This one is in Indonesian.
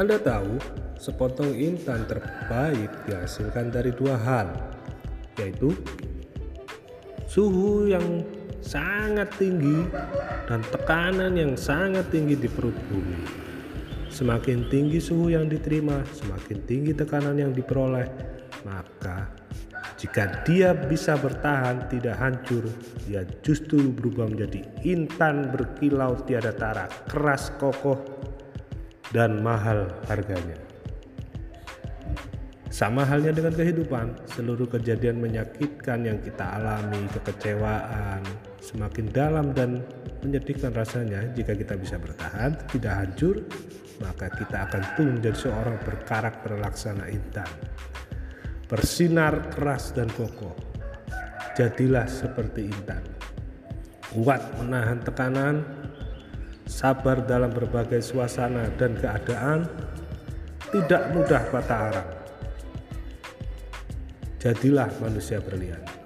Anda tahu, sepotong intan terbaik dihasilkan dari dua hal, yaitu suhu yang sangat tinggi dan tekanan yang sangat tinggi di perut bumi. Semakin tinggi suhu yang diterima, semakin tinggi tekanan yang diperoleh, maka jika dia bisa bertahan tidak hancur, dia justru berubah menjadi intan berkilau tiada tara, keras kokoh dan mahal harganya. Sama halnya dengan kehidupan, seluruh kejadian menyakitkan yang kita alami, kekecewaan, semakin dalam dan menyedihkan rasanya jika kita bisa bertahan, tidak hancur, maka kita akan tumbuh menjadi seorang berkarakter laksana intan. Bersinar keras dan kokoh. Jadilah seperti intan. Kuat menahan tekanan, sabar dalam berbagai suasana dan keadaan, tidak mudah patah arang Jadilah manusia berlian.